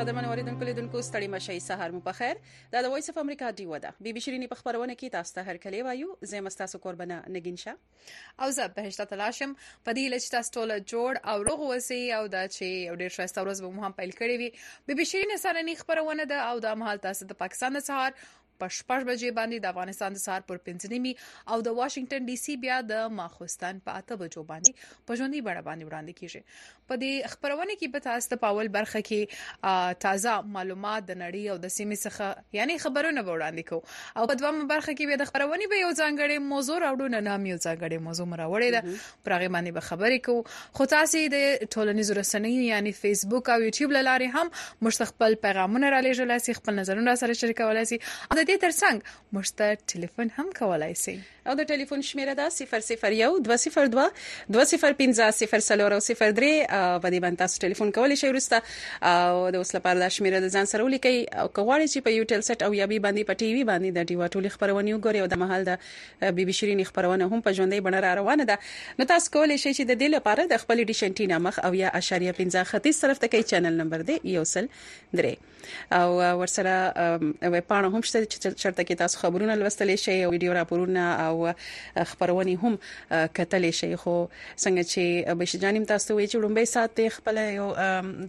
قدرمن اوریدونکو لیدونکو ستړي مشي سهار مو په خیر دا د وایس اف امریکا دی ودا بي بي شيرينی په خبرونه کې تاسو ته هر کله وایو زه مستاسو قربانه نگین شه او زه بهشته تلاشم په دې لچ تاسو ټول جوړ او روغ وسی او دا چې یو ډیر شایسته ورځ به مو هم پیل کړی وي بي بي شیرین سرنی خبرونه ده او دا مهال تاسو د پاکستان د سهار په شپږ بجې باندې د افغانستان د سهار پر پنځه نیمي او د واشنگټن ډي سي بیا د ماخوستان په اته بجو باندې په ژوندۍ بڼه باندې وړاندې کیږي په دې خبرونه کې به تاسو ته په اول برخه کې تازه معلومات د نړۍ او د سیمې څخه یعنی خبرونه به وړاندې کوو او په دومره برخه کې به د خبرونه به یو ځانګړی موضوع راوړو نه نام یو ځانګړی موضوع مراوړې ده پرغه باندې به خبرې کوو خو تاسو د ټولنیزو رسنیو یعنی فیسبوک او یوټیوب لاره هم مستقبل پیغامونه را لېږلای شي خپل نظرونه سره شریکولای شي او د دې ترڅنګ مشته ټلیفون هم کولای شي او د ټلیفون شمیره ده صفر صفر یو دوه صفر دوه دوه صفر پنځه صفر څلور او صفر درې په دې باندې تاسو ټلیفون کولی شئ وروسته او د اوس لپاره دا شمیره د ځان سره ولیکئ او که غواړئ چې په یو ټل سټ او یا بي باندې په ټي وي باندې د ډیوا ټولې خبرونه وګورئ او د مهال د بي بي شیرین خبرونه هم په ژوندۍ بڼه را روانه ده نو تاسو کولی شئ چې د دې لپاره د خپل ډیش انټینا مخ او یا اشاریه 15 ختیځ طرف ته کوي چینل نمبر دی یو سل درې او ورسره ویب پاڼه هم شته چې چرته کې تاسو خبرونه لوستلی شئ او ویډیو راپورونه او خبرونه هم کتلی شئ خو څنګه چې بشجانیم تاسو وی چې لومبه سات خپل یو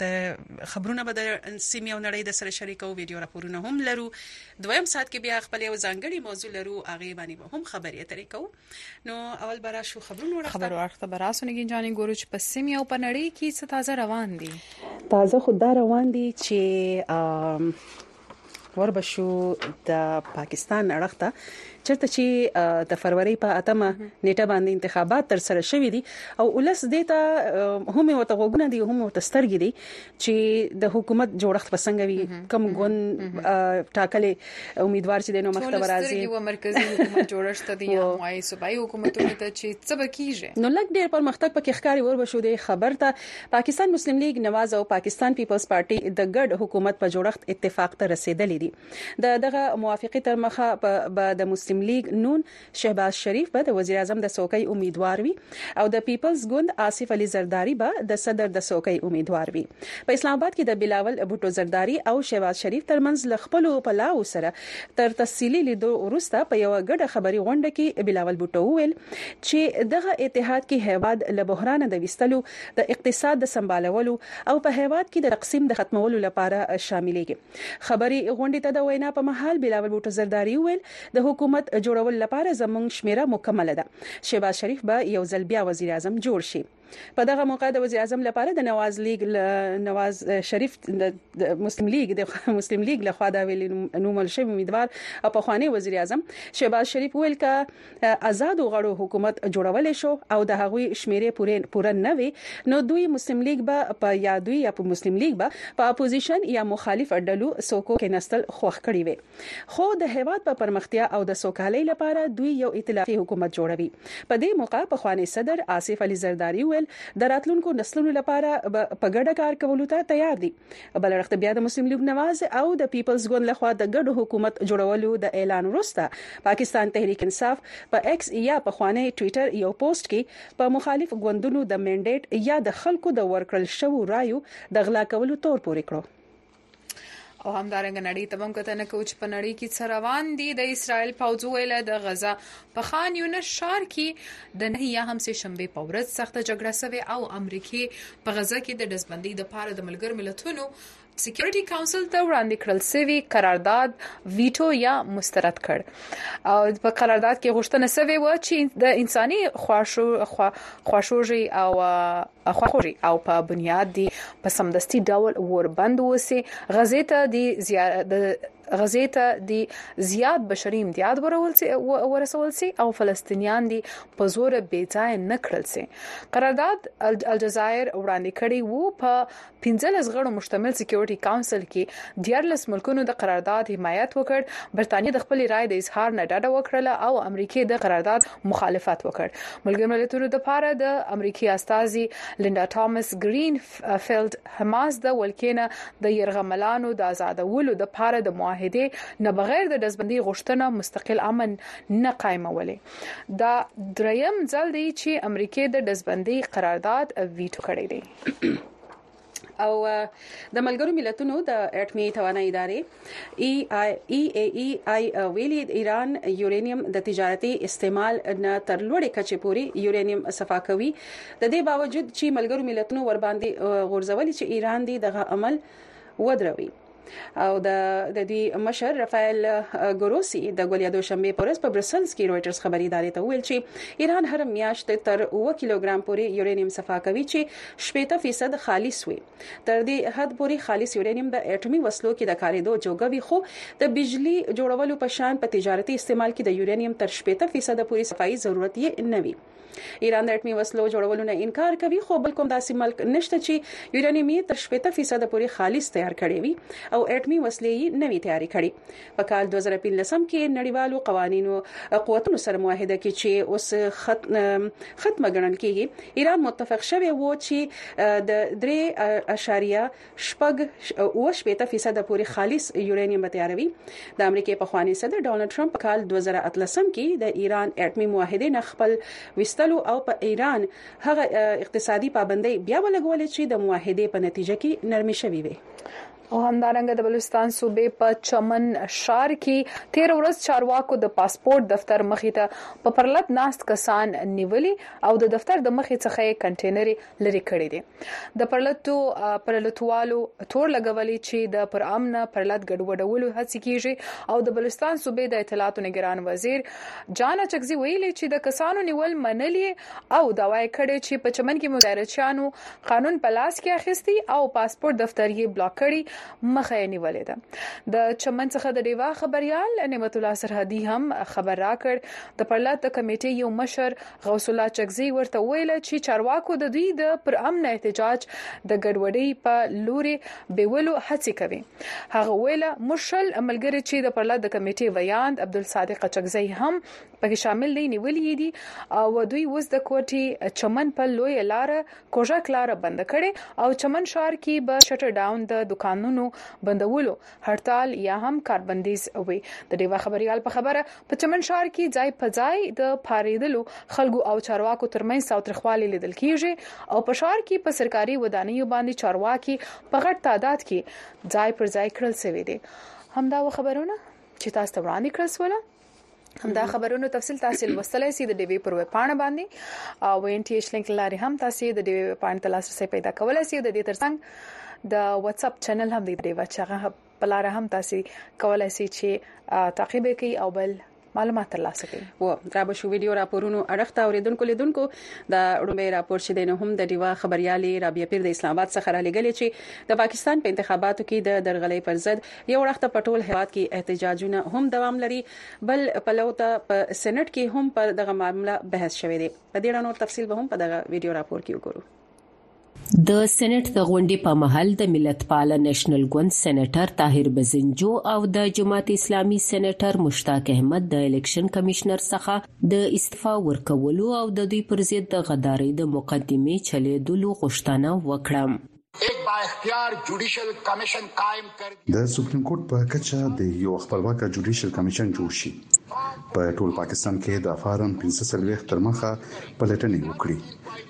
د خبرونه به د سیمه او نړۍ د سره شریکو ویډیو راپورونه هم لرو دویم سات کې بیا خپل یو ځانګړي موضوع لرو اغه باندې هم خبرې اترې کوو نو اول برا شو خبرونو ورخته خبرو ورخته برا سنګین جانې ګورو چې په سیمه او په نړۍ کې څه تازه روان دي تازه خو دا روان دي چې وربشو د پاکستان اړخته چرته چې د فروری په اتمه نیټه باندې انتخابات تر سره شوې دي او ولس دیتا هم ورته غوګونه دي هم ورته سترګې دي چې د حکومت جوړښت بسنګ وي کم ګون ټاکلې امیدوار چې د نو مخته راځي یو مرکزی حکومت جوړښت دی یا مای صوبایي حکومتونه ته چې څه بکیږي نو لګ ډیر پرمختګ پکې ښکاری ور بشو دی خبر ته پاکستان مسلم لیگ نواز او پاکستان پیپلز پارټي د ګډ حکومت په جوړښت اتفاق ته رسیدلې دي د دغه موافقه تر مخه به د مسلم لیگ نون شهباز شریف به د وزیراعظم د څوکۍ امیدوار وي او د پیپلز ګوند آصف علي زرداري به د صدر د څوکۍ امیدوار وي. په اسلام اباد کې د بلاول بوټو زرداري او شهباز شریف ترمنځ له خپلو پلاوو سره تر تفصیلي لیدو وروسته په یوه ګډه خبري غونډه کې بلاول بوټو وویل چې دغه اتحاد کې هیواد له بحرانه د ویستلو، د اقتصاد د سمبالولو او په هیواد کې د تقسیم د ختمولو لپاره شاملیږي. خبري غونډې ته د وینا په مهال بلاول بوټو زرداري وویل، د حکومت جوړولو لپاره زموږ شمېره مکمله ده، شهباز شریف به یو ځل بیا وزیراعظم جوړ شي. په دغه موقع د وزیراعظم لپاره د نواز لیګ له نواز شریف د مسلم لیګ د مسلم لیګ لخوا د ویلي نومول شوي امیدوار او پخواني وزیراعظم شهباز شریف وویل که ازادو غړو حکومت جوړولی شو او د هغوی شمیرې پوره نه وې نو دوی مسلم لیګ به په یا دوی یا مسلم لیګ به په اپوزیشن یا مخالف ډلو څوکو کیناستل خوښ کړي وی خو د هیواد په پرمختیا او د سوکالۍ لپاره دوی یو ایتلافي حکومت جوړوي په دې موقع پخواني صدر آصف علي زرداري وویل د راتلونکو نسلونو لپاره به په ګډه کار کولو ته تیار دي بل اړخ ته بیا د مسلم لیګ نواز او د پیپلز ګوند لخوا د ګډو حکومت جوړولو د اعلان وروسته پاکستان تحریک انصاف په ایکس یا په خوانې ټویټر یو پوسټ کې په مخالف ګوندونو د منډیټ یا د خلکو د ورکړل شوو رایو د غلا کولو تور پورې کړو او همدارنګه نړۍ ته هم کتنه کوي چې په نړۍ کې څه روان دي د اسرایل پوځ ویل د غزا په خان یونس ښار کې د نهې یا هم سې شنبې په ورځ سخته جګړه سوې او امریکې په غزه کې د ډزبندۍ دپاره د ملګرو ملتونو سکیورټي کونسل ته وړاندې کړل شوی قرارداد ویټو یا مسترد کړ او په قرارداد کې غوښتنه شوې و چې د انساني خواشو خواشوږي او خوخوري او په بنیاد دی په سمدستي ډول وربند وسی غزې ته د غزې ته دي زیات بشري امداد ورول سي ورسول سي او فلسطینیان دي په زور بې ځای نه کړل سي قرارداد الجزایر وړاندې کړی وو په 15 غړو مشتمل سکیورټي کونسل کې دیارلس ملکونو د قرارداد حمایت وکړ برتانیې د خپل رائے د اظهار نه ډډه وکړه او امریکای د قرارداد مخالفت وکړ ملګر ملتونو د پاره د امریکای استاذي لیندا ټامس ګرین فیلډ حماس د ولکې نه د يرغملانو د آزادولو د پاره د معاهدې نه بغیر د دزبندۍ غوښتنه مستقل امن نه قائمولې دا دریم ځل دی چې امریکې د دزبندۍ قرارداد ویټو کړی دی او د ملګرو ملتونو د اټمي توانایي ادارې ای ای ای ای ویلي ایران یورانیم د تجارتي استعمال نه تر لوړې کچې پوري یورانیم صفا کوي د دې باوجود چې ملګرو ملتونو ور باندې غورځولي چې ایران دی دغه عمل ودروي او د د دوی مشر رافائل ګروسی د ګولیا دوشنبه پر ورځ په برسلز کې رويټرز خبري ادارې ته ویل چې ایران هر میاشت تر 1 کیلوګرام پورې یورانیم صفا کوي چې 70% خالص وي تر دې حد پورې خالص یورانیم د اټومي وسلو کې د کاریدو جوګه وي خو د بجلی جوړولو په شان په تجارتي استعمال کې د یورانیم تر 80% پورې صفائی ضرورت یې نه وي ایران د اټومي وسلو جوړولو نه انکار کوي خو بل کوم داسې ملک نشته چې یورانیم یې تر 80% پورې خالص تیار کړي وي او اټومي وسلې یې نه وي تیار کړي په کال دوه زره پنځلس کې نړیوالو قوانینو قوتونو سره معاهده کې چې اوس ختمه ګڼل کیږي ایران متفق شوی و چې د 3.8% پورې خالص یورانیم به تیاروي د امریکای په خواني صدر ډونالد ټرمپ په کال 2013 کې د ایران اټمي معاهده نه خپل وستلو او په ایران هغه اقتصادي پابندۍ بیا ولګولې چې د معاهده په نتیجه کې نرمي شوې وي او همدارنګه د بلوچستان صوبې په چمن ښار کې تیر ورځ چارواکو د پاسپورت دفتر مخې ته په پرلت ناست کسان نیولي او د دفتر د مخې څخه یې کنټینرې لرې کړې دي د پرلتو پرلتوالو تور لګولې چې د پر امن پرلت ګډوډولو هڅې کیږي او د بلوچستان صوبې د اطلاعاتو نگران وزیر جان اچکزي ویلي چې د کسانو نیول منلي او داوا یې کړې چې په چمن کې مظاهرچیانو قانون په لاس کې اخیستی او پاسپورت دفتر یې بلاک کړی مخه یې نیولې ده د چمن څخه د ډیوا خبريال نعمت الله سرحدي هم خبر راکړ د پرلت د کمیټې یو مشر غوث الله چکزي ورته ویل چې چارواکو د دوی د پر امن احتجاج د ګډوډۍ په لوري بیولو هڅه کوي هغه ویل مرشل عملګری چې د پرلت د کمیټې ویاند عبدالصادق چکزي هم پکې شامل دی نیولې یې دي او دوی اوس د کوټي چمن په لوی لار کوژک لار بند کړي او چمن شار کې به شټر ډاون د دکانونو بندولو هړتال یا هم کاربندیز وي د دیوا خبريال په خبره په چمن شار کې ځای په ځای د پاریدلو خلکو او چارواکو ترمنځ ساوترخوالي لیدل کیږي او په شار کې په سرکاري ودانیو باندې چارواکي په غټ تعداد کې ځای پر ځای کړل شوی دی همدا خبرونه چې تاسو ته وړاندې کړل سول همدا خبرونو تفصیل تاسو لوستلای شئ د ډیوی پر ویب پاڼه باندې او ان ټي ایچ لینک لاري هم تاسو د ډیوی ویب پاڼې ته لاسرسي پیدا کولای شئ د دې ترڅنګ د واتس اپ چینل هم د ډیوی چغه بلاره هم تاسو کولای شئ چې تعقیب کړئ او بل معلومات ترلاسه کړئ و را به شو ویډیو راپورونو اړخته اوریدونکو لیدونکو د اړومبه راپور چې دینه هم د دیوا خبريالي رابعه پیر د اسلام آباد څخه را لګلې چې د پاکستان په انتخاباتو کې د درغلې پر ضد یو اړخ ته په ټول هیواد کې احتجاجونه هم دوام لري بل پلو ته په سېنېټ کې هم پر دغه معامله بحث شوی دی په دې اړه نور تفصیل به هم په دغه ویډیو راپور کې وګورو د سېنات د غونډې په محل د ملتپال نېشنل ګوند سېناتر طاهر بزنجو او د جماعت اسلامي سېناتر مشتاق احمد د الیکشن کمشنر څخه د استعفا ورکولو او د دوی پر ضد د غداري د مقدمې چلیدلو غوښتنه وکړه ایک با اختیار جوډیشل کمیشن قائم کر د سپریم کورټ په کچه د یو خپلواک جوډیشل کمیشن جوړ شي په ټول پاکستان کې د فارم 1540 تر مخه پلټنې وکړي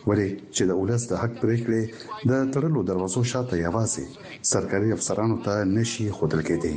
ولې چې د اولس د حق پریکړې د تړلو دروازو شاته یوازې سرکاري افسرانو ته نشي خودل کېدی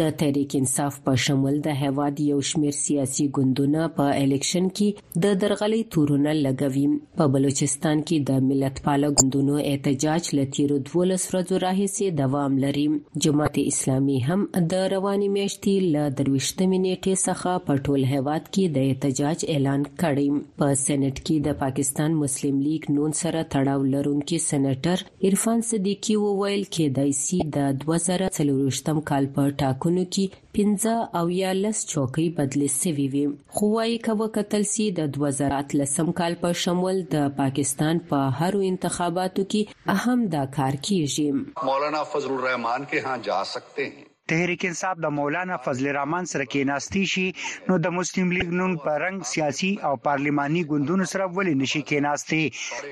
د تحریک انصاف په شمول د هیواد یو شمیر سیاسي ګوندونه په الیکشن کې د درغلۍ تورونه لګوي په بلوچستان کې د ملتپاله ګوندونو احتجاج له تیرو 12 ورځو راهیسې دوام لري جماعت اسلامي هم د روانې میاشتې له درویشتمې نیټې څخه په ټول هیواد کې د احتجاج اعلان کړی په سېنات کې د پاکستان مسلم لیګ نون سره تړاو لرونکي سېنیټر عرفان صدیقي وویل، کېدای سي د دوه زره څلورویشتم کال په ټاکنو کي پنځه او یا لس چوکۍ بدلې سوي وي، خو وايي که وکتل سي د دوه زره اتلسم کال په شمول د پاکستان په هرو انتخاباتو کي هم دا کار کیږي. مولانا فضل الرحمان که یهاں جا سکته هین. تحریک انصاف د مولانا فضل الرحمن سره کېناستي شي نو د مسلم لیګ نون په رنګ سیاسي او پارلیماني ګوندونو سره ولې نشي کېناستي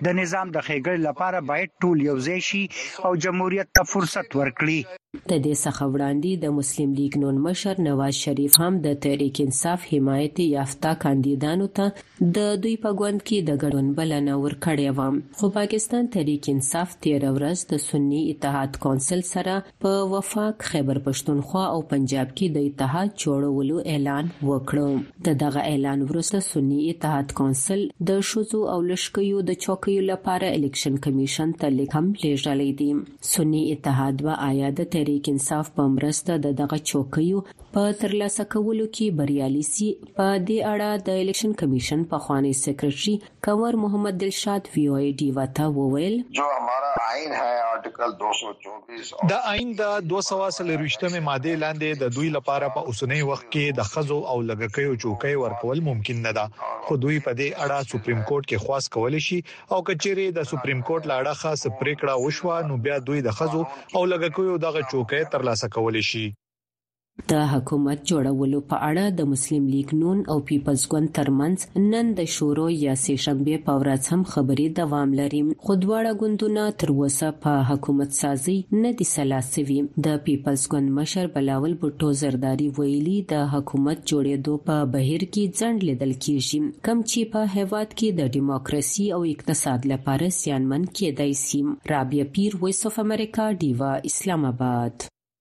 د نظام د ښېګړې لپاره باید ټول یو ځای شي او جمهوریت ته فرصت ورکړي د دې څخه وړاندې د مسلم لیګ نون مشر نواز شریف هم د تحریک انصاف حمایت یافته کاندیدانو ته د دوی په ګوند کې د ګډون بلنه ورکړې وه خو پاکستان تحریک انصاف تیر ورځ د سنی اتحاد کونسل سره په وفاق، خیبرپښتونخوا او پنجاب کې د اتحاد جوړولو اعلان وکړ. د دغه اعلان وروسته سني اتحاد کونسل د ښځو او لښکیو د چوکیو لپاره الیکشن کمیشن ته لیک هم لیږلی دی. سني اتحاد به آیا د تحریک انصاف په مرسته د دغه چوکیو په ترلاسه کولو کې بریالي شي؟ په دې اړه د الیکشن کمیشن پخوانی سیکرټري کنور محمد دلشاد وي او ای ډیوه ته وویل. جو همارا آئین هې آرټیکل دو سو چوبیس اور. د آئین د دوه سوه څلرویشتمې مادې لاندې د دوی لپاره په اوسنۍ وخت کې د ښځو او لږکیو چوکۍ ورکول ممکن نه ده خو دوی په دې اړه سپریم کورټ کې خواست کولی شي او که چیرې د سپریم کورټ له اړخه څه پریکړه وشوه نو بیا دوی د ښځو او لږکیو دغه چوکۍ ترلاسه کولی شي. د حکومت جوړولو په اړه د مسلم لیګ نون او پیپلز ګوند ترمنځ نن د شورو یا سې شنبه په ورځ هم خبرې دوام لري خو دواړه ګوندونه تر اوسه په حکومت سازي نه دي سلا سوي د پیپلز ګوند مشر بلاول بوټو زرداری ویلي د حکومت جوړېدو په بهیر کې ځنډ لیدل کیږي کم چې په هیواد کې د دیموکراسي او اقتصاد لپاره زیانمن کېدای سي رابعه پیر ویس اف امریکا ډیوا اسلام آباد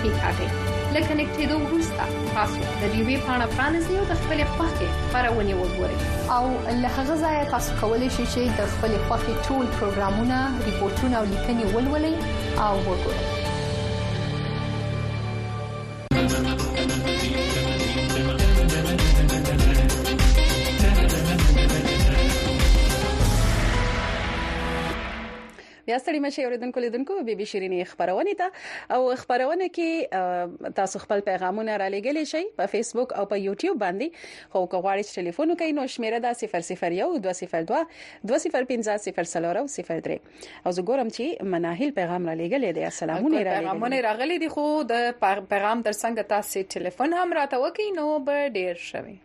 کېکاږئ. له کنېکټېدو وروسته تاسو د ډیوې پاڼه پرانیزئ او د خپلې خوښې خپرونې وګورئ. او له هغه ځایه تاسو کولی شئ چې د خپلې خوښې ټول پروګرامونه، رپورټونه او لیکنې ولولئ او وګورئ. بیا ستړي مشه اوریدونکو لیدونکو بي بي شيرينې خبرونه ته او خبرونه کې تاسو خپل پیغامونه را لګیلی شئ په فیسبوک او په یوټیوب باندې خو که غواړئ چې ټلیفون وکړئ نو شمیره دا 001 202 2050003 او زه ګورم چې مناهل پیغام را لګیلی دی سلامونه را لګیلی پیغامونه راغلي دي خو د پیغام ترڅنګ تاسو ټلیفون هم راته وکړئ نو به ډیر شوي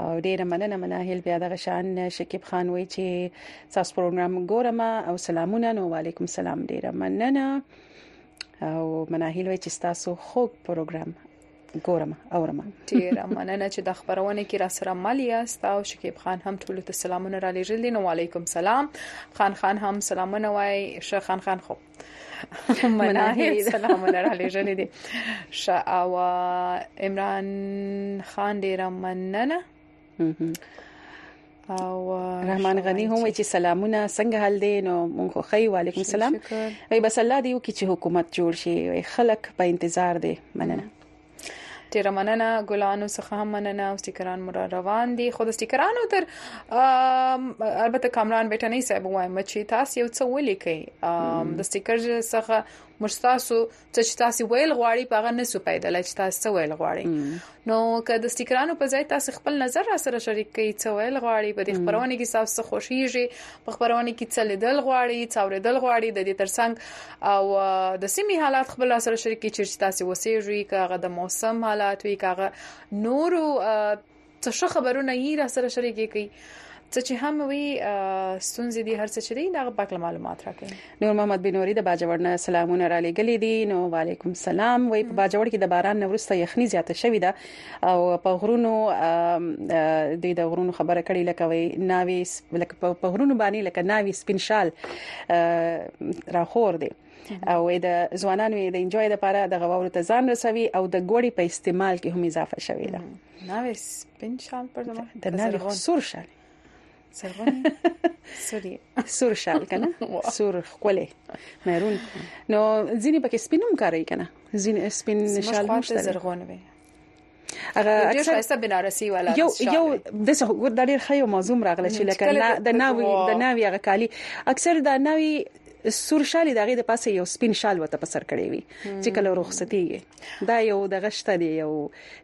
او ډیره مننه مناهل بیا دغه شان شکیب خان وای چې تاسو پروګرام ګورم او سلامونه نو وعلیکم سلام ډیره مننه او مناهل وای چې تاسو خو پروګرام ګورم اورم ډیر مننه چې د خبرونه کې را سره مل یاست او شکیب خان هم ټول ته سلامونه را لېږل نو وعلیکم سلام خان خان هم سلامونه وای شه خان خان خو مناهي سلامونه را لېږلې دي شا او عمران خان ډیر مننه او رحمان غنی هم چې سلامونه څنګه حال دي نو مونږ خو خی وعلیکم السلام وي بس الله دې یو کې چې حکومت جوړ شي خلک په انتظار دي مننه ډیره مننه ګلانو څخه هم مننه او سټیکران مو را روان دي خو د سټیکرانو تر البته کامران بیٹنی صاحب وایم چې تاسو یو څه ولیکي د سټیکر څخه مرستاسو چې تاسو ویل غواړي په هغه نسو پیدا لچ تاسو ویل غواړي نو که د سټیکرانو په ځای تاسو خپل نظر را سره شریک کړئ څه ویل غواړي په دې خبرونه کې تاسو خوشیږي په خبرونه کې څه لیدل غواړي څه اوریدل غواړي د دې ترڅنګ او د سیمې حالات خپل سره شریکي چې تاسو وسیږي کاغه د موسم حالات وی کاغه نور څه خبرونه یې را سره شریکي کوي څه چې هم وی ستونزې دي هر څه چې دي دا په معلومات راکړي نور محمد بنوري د باجوړ نه سلامونه را لګلې دي نو وعليکم سلام وای په باجوړ کې د باران نورسته یخني زیاته شوې ده او په غرونو د د غرونو خبره کړې لکه وای ناوي لکه په غرونو باندې لکه ناوي سپینشال راخور دي او د ځوانانو د انجوای لپاره د غواورو ته ځان رسوي او د ګوړې په استعمال کې هم اضافه شوې ده ناوي سپینشال پر زموږ د ناوي سور شال سرغونی سوري سور شال کنه سور خولې مېرون نو ځینې پکې سپینم کاری کنه ځینې سپین شال هم شته زرغون وي هغه اکثر څه بنارسي والا یو یو د څه ګور د ډیر خیو موضوع راغله چې لکه د ناوي د ناوي هغه کالی اکثر د ناوي سور شال دغه د پاسه یو سپین شال وته په سر کړی وي چې کله رخصتي دا یو دغه شته دی یو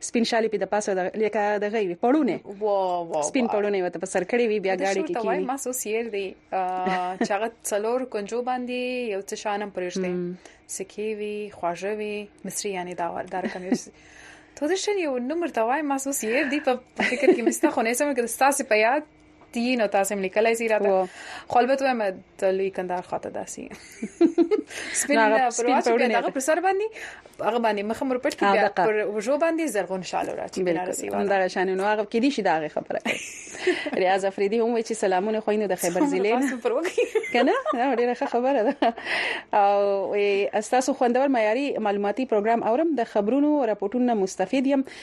سپین شالی په د پاسه د لیکه دغه وی پړونه سپین پړونه وته په سر کړی وی بیا گاډي کې کیږي ما سو سیر دی چاغه څلور کنجو باندې یو څه شانم پرېشته سکی وی خواجه وی مصری یعنی دا ور دار کوم تو د شنی یو نمبر توای ما سو سیر دی په فکر کې مستا خو نه سم کې تاسو په یاد تی نو تاسو هم لیکلای سی راته خو البته وایم د لوی کندهار خاطر داسي سپین پرواز په دغه پر سر باندې هغه باندې مخ مر پټ کیږي پر وجو باندې زرغون شالو راځي بنارسي هم دا شان نو هغه کې دي شي دا خبره ریاض افریدي هم چې سلامونه خوینو د خیبر ضلع نه کنه دا ډیره خبره ده او استاسو خوندور معیاري معلوماتي پروګرام اورم د خبرونو راپورټونو مستفید یم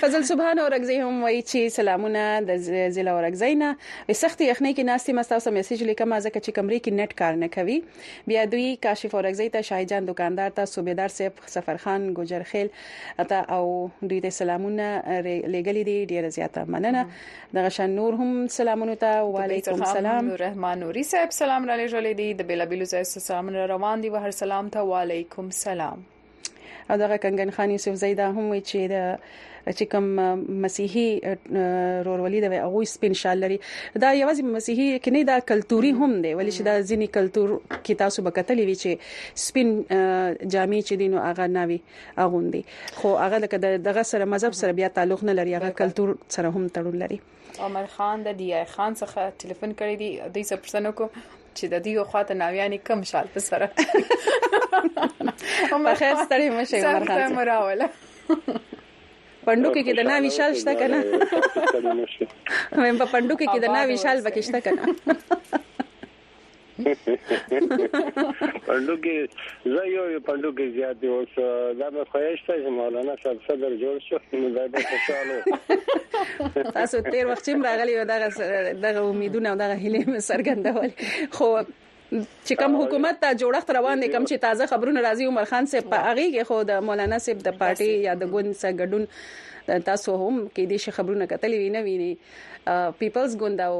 فضل سبحان اورګزی هم وایي چې سلامونه د ضلع اورګزی نه سختي یخنۍ کې ناشته مستا سم میسج لیکم ځکه چې کمرې کې نت کار نه کوي بیا دوی کاشف اورګزی ته شاه جان دکاندار ته صوبیدار صاحب سفر خان ګجر خیل ته او دوی ته سلامونه لګلې دي ډیره زیاته مننه دغه شان نور هم سلامونه ته وعلیکم سلام رحمان نوري صاحب سلام علیکم د بلابلو ځای سلام روان دي وهر سلام ته وعلیکم سلام او دغه کنګن خان یوسف زئی دا هم وی چې د چې کوم مسیحي رورولي د هغه سپین شال لري دا یوازې مسیحي کې نه دا کلتوري هم دی ولې چې دا ځینی کلتور کې تاسو به کتلې وی چې سپین جامې چې دینو هغه ناوي اغوندي خو هغه دغه سره مذهب سره بیا تعلق نه لري هغه کلتور سره هم تړون لري عمر خان د دی آی خان څخه ټلیفون کړی دی دوی څه پرسنو کو چې د دې خواته ناویانی کم شال په سره عمر خیر ستړي مشه عمر خان سره مراوله پندو کې کې د نا وشال شته کنه مې په پندو کې کې د نا وشال بکشته کنه پندوګي زه یو یو پندوګي زیات دی اوس دا به خوښته چې مولانا صاحب صدر جوړ شو نو دا به خوشاله تاسو تیر وخت چې راغلی و دغه دغه امیدونه او دغه هیله مې سرګندول خو چې کوم حکومت ته جوړښت روان دي کوم چې تازه خبرونه راځي عمر خان صاحب په اغه کې خو د مولانا صاحب د پارټي یا د ګوند سره ګډون تاسو هم کې دې شي خبرونه کتلې وینې ویني پیپلز ګوند او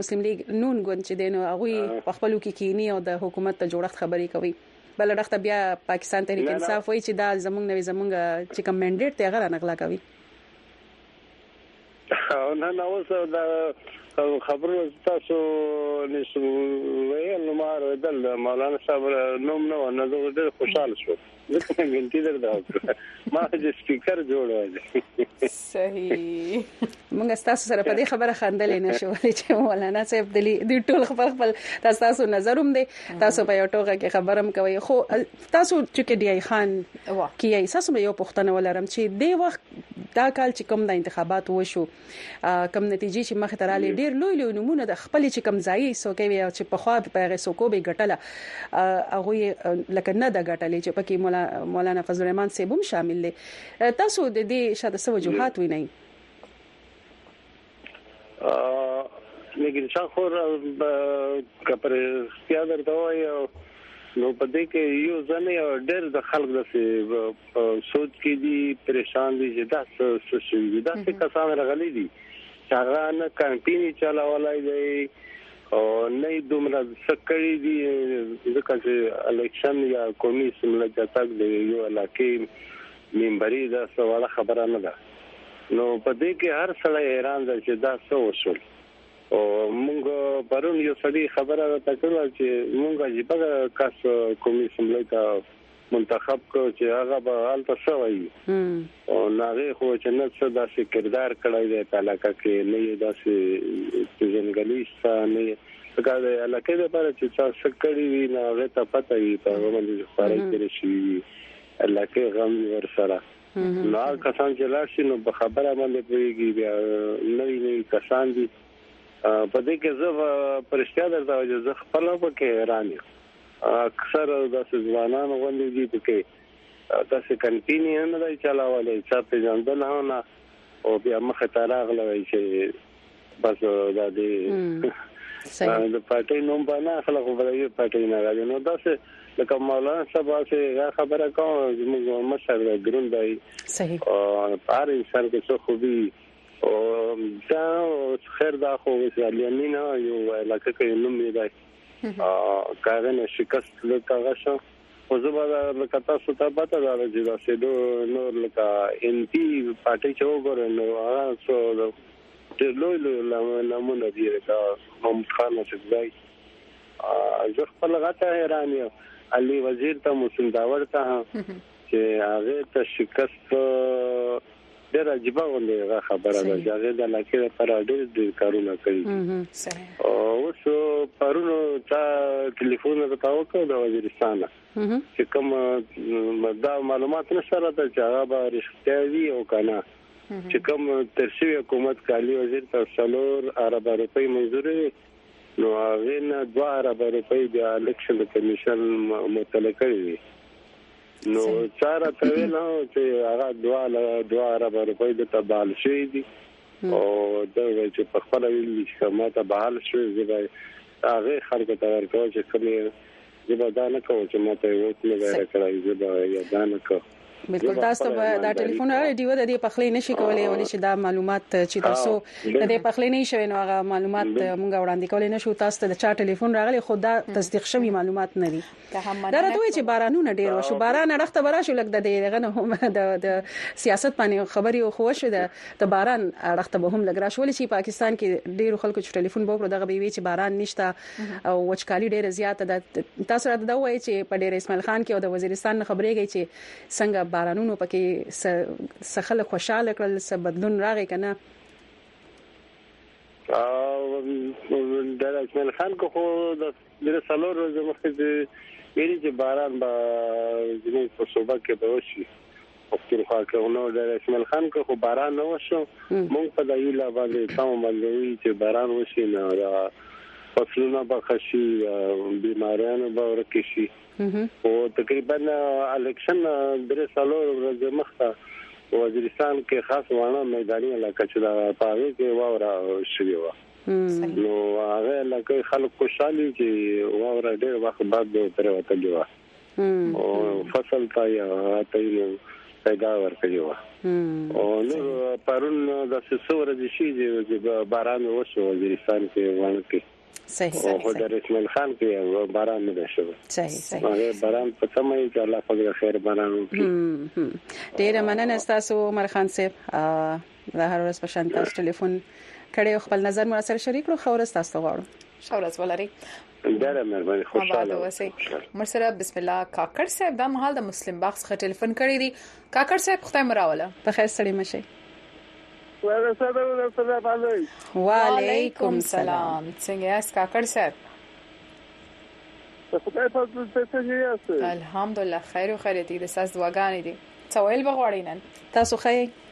مسلم لیګ نون ګوند چې دینو هغه په خپلو کې کینی او د حکومت ته جوړښت خبرې کوي بل اړخ ته بیا پاکستان تحریک انصاف وایي چې دا زمونږ نوې زمونږ چې کوم منډیټ ته غره نغلا کوي نه نه اوس دا خبرو تاسو نشو ویل نو ما ردل مولانا صاحب نوم نو نه زه ډېر خوشاله شوم غلطي در دا وکړه ما د سپیکر جوړول صحیح موږ تاسو سره په دې خبره خندل نه شو چې مولانا صاحب دلی د ټول خبر خپل تاسو نظر هم دی تاسو په یو ټوګه کې خبرم کوي خو تاسو چې دی خان کیای تاسو یو پښتنه ولرم چې د وخت دا کال چې کوم د انتخابات وشو کوم نتیجې چې مخ ته رالې ډیر لوی لوی نمونه د خپل چې کم ځای سوکې وي چې په خوا په هغه سوکو به ګټله هغه لکه نه د ګټلې چې پکې مولانا فضل الرحمن سیبم شامل دي تاسو د دې شاته سو وجوهات وینئ لګین شاخور کپر سیادر ته وایي نو په دې کې یو ځنې او ډېر د خلک د سوچ کې دي پریشان دي چې دا څه شي دا څه کسان راغلي دي هغه نه کانټینی چلاولای دی او نه دومره سکړی دی ځکه چې الیکشن یا قومي سمله جاتک دی یو علاقې ممبري دا سواله خبره نه ده نو په دې کې هر سړی حیران دی چې دا څه وشول او مونږ پرون یو سړي خبره راته کړې چې مونږ چې په کاس کومې سملې ته منتخب کو چې هغه به حالت سوي او ناغه خو چې نه څه داسې کردار کړی دی په علاقه کې نه یې داسې ځنګلي ستانه ځکه د علاقې لپاره چې تاسو کړی وي نو هغه ته پته وي په هغه باندې خبرې کړې شي علاقې غم ور سره نو هغه کسان چې لاړ شي نو په خبره باندې پوهیږي بیا نوی نوی کسان دي په دې کې زه پرشتیا درته وایم زه خپل په کې حیران یم اکثر د ځوانانو غوندې دي په کې تاسو کنټینی نه دی چلاولې چې په ځندل هونه او بیا مخه تراغله وی چې بس دا دی صحیح د پټې نوم باندې اخلا خو بلې پټې نه راځي نو دا څه لکه مولانا صاحب سي غا خبره کوم زموږ مشر درون دی صحیح او هر انسان کې څه خوبي او دا خیر دا خو زالیمینا یو لکه کې نوم دی کارنه شکست لته غشو خو زه به لکه تاسو ته پته ده چې دا سیدو نور لکه ان پی پارټي چې وګورئ نو هغه څو ډېر لوی لوی نمونه دي لکه محمد خان اصفزای زه خپل غته حیران یم علي وزیر ته مسلم داور ته چې هغه ته شکست ډېر عجیب غوندې غا خبره ده چې هغه د علاقې لپاره ډېر ډېر کارونه کوي او اوس پرونو تا ټلیفون ته تاو کړ د وزیرستان چې کوم دا معلومات نشته راته چې هغه به رښتیا وي او کنه چې کوم ترشي حکومت کالی وزیر تر څلور عرب روپی منځوري نو هغه نه 2 عرب روپی د الیکشن کمیشن متلکه وي نو چا راته ویل چې هغه دوا دوا عرب روپۍ د تبال شي دي او دا چې په خپل ویل چې ما ته بحال شوې زبا هغه خلک ته ورکو چې کله زبا دا نه کوم چې ما ته یو څه نه راکړای زبا یا دا نه کوم بالکل تاسو به دا ټلیفون را ډیو د دې پخلې نشي کولای ولې چې دا معلومات چې تاسو د دې پخلې نه شوي نو هغه معلومات مونږ وړاندې کولای نشو تاسو ته د چا ټلیفون راغلی خو دا تصدیق شوی معلومات نه دي دا راته وایي چې بارانونه ډیر وشو باران اړخته برا شو لکه د دغه نه هم د سیاست باندې خبري او خوښ ده د باران اړخته به هم لګرا شول چې پاکستان کې ډیر خلکو چې ټلیفون بوکړو دغه به وی چې باران نشته او وچکالي ډیره زیاته ده تاسو راته دا وایي چې په ډیر اسماعیل خان کې او د وزیرستان نه خبرېږي چې څنګه بارانونو پکې سخله خوشاله کړل څه بدلون راغی کنه او د اسماعیل خان کو خو د د څلور ورځې مخکې چې ویلي چې باران به ځینې په صوبه کې به وشي پښتونخوا کې نو د اسماعیل خان کو خو باران نه وشو مونږ په دې لا باندې تمام باندې چې باران وشي نه دا فصلونه به خشي بیماریانو به ورکه شي او تقریبا الیکشن درې سالو ورځې مخته وزیرستان کې خاص وانه میداني علاقې چې دا پاره کې واورا شوی و نو هغه لکه خلک خوشحالي چې واوره ډېر وخت بعد به تر وته دی وا او فصل ته یا ته یو پیدا ورکړي وا او نو پرون د سسور د شي چې باران وشو وزیرستان کې وانه کې صحیح صحیح خو د رسمن خان کې باران نه شو صحیح صحیح هغه باران په سمه چې الله پاک خیر باران وکړي ډیر مننه تاسو عمر خان صاحب د هر ورځ په شان تاسو ټلیفون کړي او خپل نظر مو سره شریک کړو خو ورځ تاسو غواړو شورز ولري ډېره مهرباني خوشاله اوسئ مرسره بسم الله کاکړ صاحب دا مهال د مسلم باغ څخه ټلیفون کړی دی کاکړ صاحب خدای مراوله په خیر سړی مشه وعلیکم سلام څنګه یاست کاکړ صاحب خدای په دې څنګه یاست الحمدلله خیر او خیریت دي ساس دواګانې دي څویل بغوړینن تاسو خیر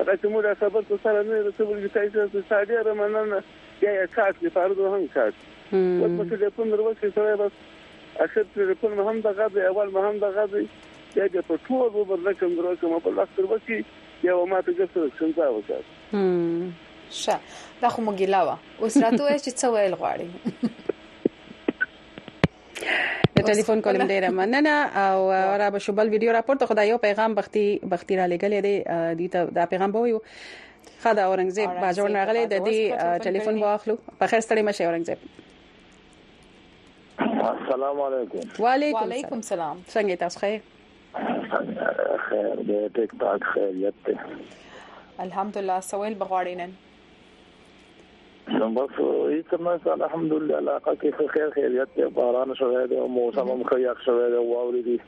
اګر چه موږ دا خبر په سره نه رسولي چه کله چه تاسو چا ډيره مننه بيا يې کاټ کړي په عرضو هم کاټ کړي اوس مو ټليفون در وکړي سړی بس اخر ټليفون مو هم دغه دی اول مو هم دغه دی بيا بيا په ټول عمر رقم در وکړم بل وخت در وکړي بيا و ماته ګر سره ښکنځا وکړه شه دا خو مو ګیلا وه اوس راته وایي چې څه ویل غواړي د ټلیفون کولم ډیره مننه او را به شوبل ویډیو راپورته خدای یو پیغام بختی بختی را لګلې دی دوی ته دا پیغام به ویو خدای اورنګزیب باجوړ راغلی د دې ټلیفون واخلو په خیر ستړي مشه اورنګزیب السلام علیکم وعلیکم السلام څنګه تاسو خیر خیر د ټیک ټاک خیریت ته الحمدلله سویل بغواړینن نو بس هیڅ نه چې الحمدلله علاقه کې څه خیر خیریت دی باران شوی دی او موسم هم ښه یخ شوی دی واورې دي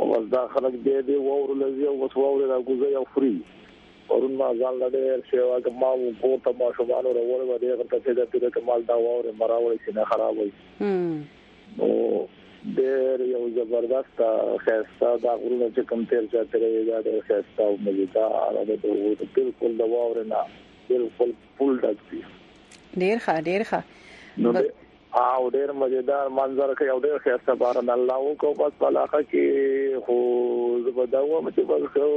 او بس دا خلک دی دی واورې لږي او بس واورې را ګوزي او فري پرون ما ځان لړې هر شی واګه ما وو پورته ما شومانو راوړل و دې غته چې د پیره کمال دا واورې مراوړې چې نه خراب وي او ډېر یو زبردست خسته دا غرونه چې کوم تیر چا ترې دا ډېر خسته او مزیدار او د وو د بالکل د واور نه بالکل فل ډک دي ډېر ښه ډېر ښه نو او ډېر مزیدار منظر کې او ډېر خسته بارن الله او کو بس علاقه کې هو زبداو مې چې بس کو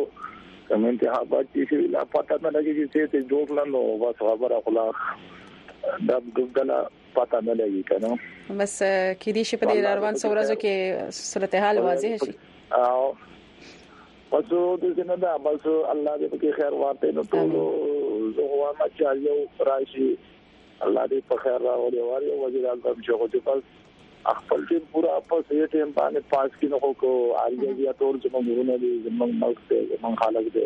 کوم انتخابات چې لا پاتې نه لګي چې څه جوړ لنو بس خبره خلاص دب دبدلا پته نه لګي کنه بس کې دي شي په دې روان څو ورځو کې صورتحال واضح شي او پس د دې نه دا بس الله دې په خیر ورته نو ټول زه وایم چې یو راشي الله دې په خیر راولي واري وزیر اعظم چې هغه پس خپل ټیم پورا په سې ټیم باندې پاس کینو خو کو اړیږي یا ټول چې موږ نه دي زمونږ ملک ته زمونږ خلک دي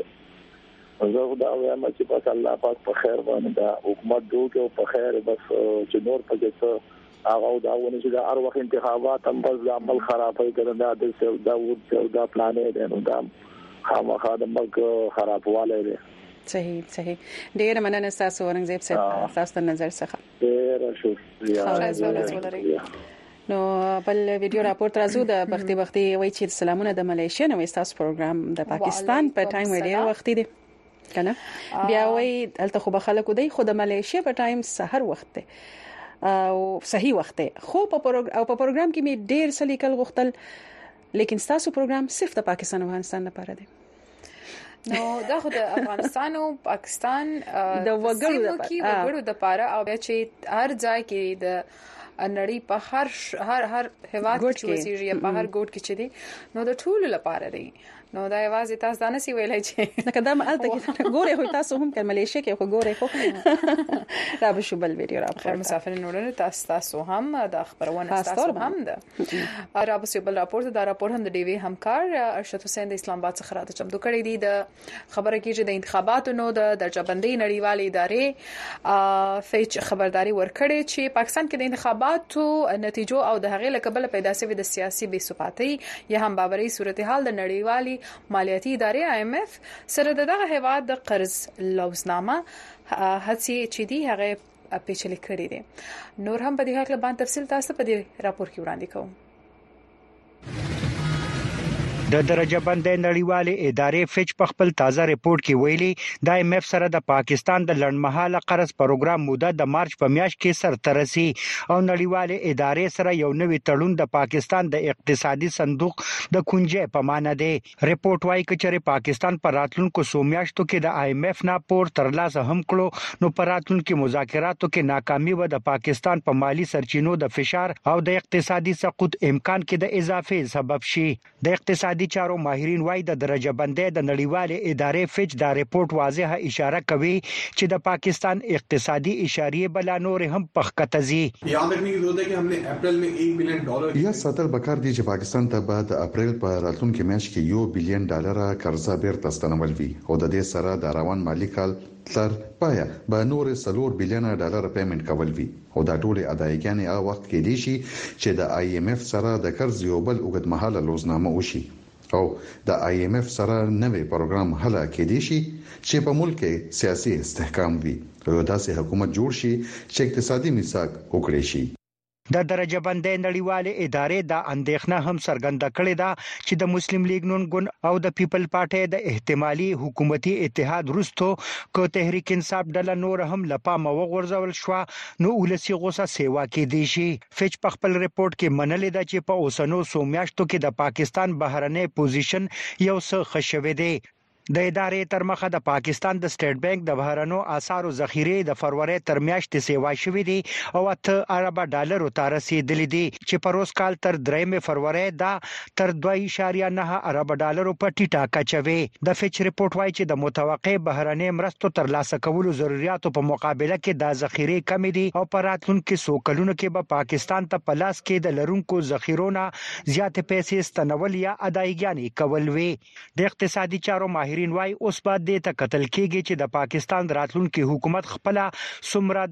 زه خو دا وایم چې بس الله پاک په خیر باندې دا حکومت جوړ کړي او په خیر بس چې نور پکې څه هغه دا ونه چې دا هر وخت انتخابات هم بس د عمل خرابې کړي دا د سیو دا و سیو دا پلانې دي نو دا خامخا د ملک خرابواله دي صحیح صحیح ډیر مننه تاسو اورنګزیب صاحب تاسو نظر څخه ډیر شکریه نو بل ویډیو راپور تر ازو د بختي بختي وای چې سلامونه د ملایشیا نو تاسو پروګرام د پاکستان په ټایم ویډیو وخت دی کنه بیا وای الته خو به خلکو دی خو د ملایشیا په ټایم سحر وخت دی او صحیح وخت دی خو په پروګرام او په پروګرام کې می ډیر سلیکل غوښتل لیکن ستاسو پروګرام صرف د پاکستان او افغانستان لپاره دی نو دا خو د افغانستان او پاکستان د وګړو د کی وګړو د پاره او بیا چې هر ځای کې د نړۍ په هر هر هر هواد کې چې وسیږي په هر ګوټ کې چې دي نو د ټولو لپاره دی نو دا یوازې تاسو دانه سی ویلای چې لکه دا مال ته ګوره خو تاسو هم کله ملیشه کې خو ګوره خو را به شو بل ویډیو را خو مسافر نورونه تاسو تاسو هم دا خبرونه تاسو هم ده را بسې بل راپور دا راپور هم د ډیوی همکار ارشد حسین د اسلام آباد څخه راته چمتو کړی دی د خبره کې چې د انتخاباتو نو د درجه بندۍ نړیوالې ادارې فیچ خبرداري ورکړې چې پاکستان کې د انتخاباتو نتیجو او د هغې لکبل پیدا شوی د سیاسي بې ثباتۍ یا هم باوري صورتحال د نړیوالې مالیاتي ادارې آی ایم ایف سره دغه هواد د قرض لوزنامه هڅه چې دی هغه پیچلې کړې دي نور هم په دې حق له باندې تفصیل تاسو په دې راپور کې وړاندې کوم د درجه بندۍ نړیوالې ادارې فچ په خپل تازه رپورت کې ویلي د ایم ایف سره د پاکستان د لړمحاله قرض پروګرام موده د مارچ په میاشت کې سر ترسي او نړیوالې ادارې سره یو نوی تړون د پاکستان د اقتصادي صندوق د کنجې په معنی دی رپورټ وایي که چېرې پاکستان په راتلونکو څو میاشتو کې د آی ایم ایف نه پور ترلاسه هم کړو نو په راتلونکي مذاکراتو کې ناکامي به د پاکستان په مالي سرچینو د فشار او د اقتصادي سقوط امکان کې د اضافې سبب شي د اقتصادي چارو ماهرین وایي د درجه بندۍ د نړیوالې ادارې فچ دا رپورټ واضح اشاره کوي چې د پاکستان اقتصادي اشاریې به لا نورې هم په ښکته ځي ریاض صدر بکار دي چې پاکستان ته به د اپریل په راتلونکې میاشت کې یو بیلیون ډالره قرضه بیرته ستنول وي او د دې سره د روان مالي کال تر پایه به نورې څلور بیلیونه ډالره پیمنټ کول وي او دا ټولې ادایګانې هغه وخت کیدی شي چې د آی ایم ایف سره د قرض یو بل اوږدمهاله لوظنامه وشي. او د آی ایم اف سره نوی پروګرام هله کیدی شی چی په ملک کی سیاسی استحکام وی او یو داسی حکومت جوړ شی چی اقتصادی میثاق وکړی شی. د درجه بندۍ نړیوالې ادارې دا اندېښنه هم څرګنده کړې ده چې د مسلم لیګ نون ګوند او د پیپل پارټۍ د احتمالي حکومتي اتحاد وروسته که تحریک انصاف ډله نوره هم له پامه وغورځول شوه نو ولسي غوسه سېوا کېدی شي. فیچ په خپل رپورټ کې منلې ده چې په اوسنو څو میاشتو کې د پاکستان بهرنی پوزیشن یو څه ښه شوی دی. د ادارې تر مخه د پاکستان د سټیټ بانک د بهرنو اسعارو ذخیرې د فرورۍ تر میاشتې سیوا شوې دي او اته اربه ډالرو ته رسیدلې دي چې په روز کال تر دریمې فرورۍ دا تر دوه اعشاریه نهه اربه ډالرو په ټیټه کچه وې. د فیچ رپورټ وايي چې د متوقع بهرنۍ مرستو تر لاسه کولو ضروریاتو په مقابله کې دا ذخیرې کمې دي او په راتلونکي څو کلونو کې به پاکستان ته په لاس کې د لرونکو ذخیرو نه زیاتې پیسې ستنول یا ادایګیانې کول وي. د اقتصادي چارو ماهرین وايي اوس به دې ته کتل کیږي چې د پاکستان راتلونکي حکومت خپله څومره د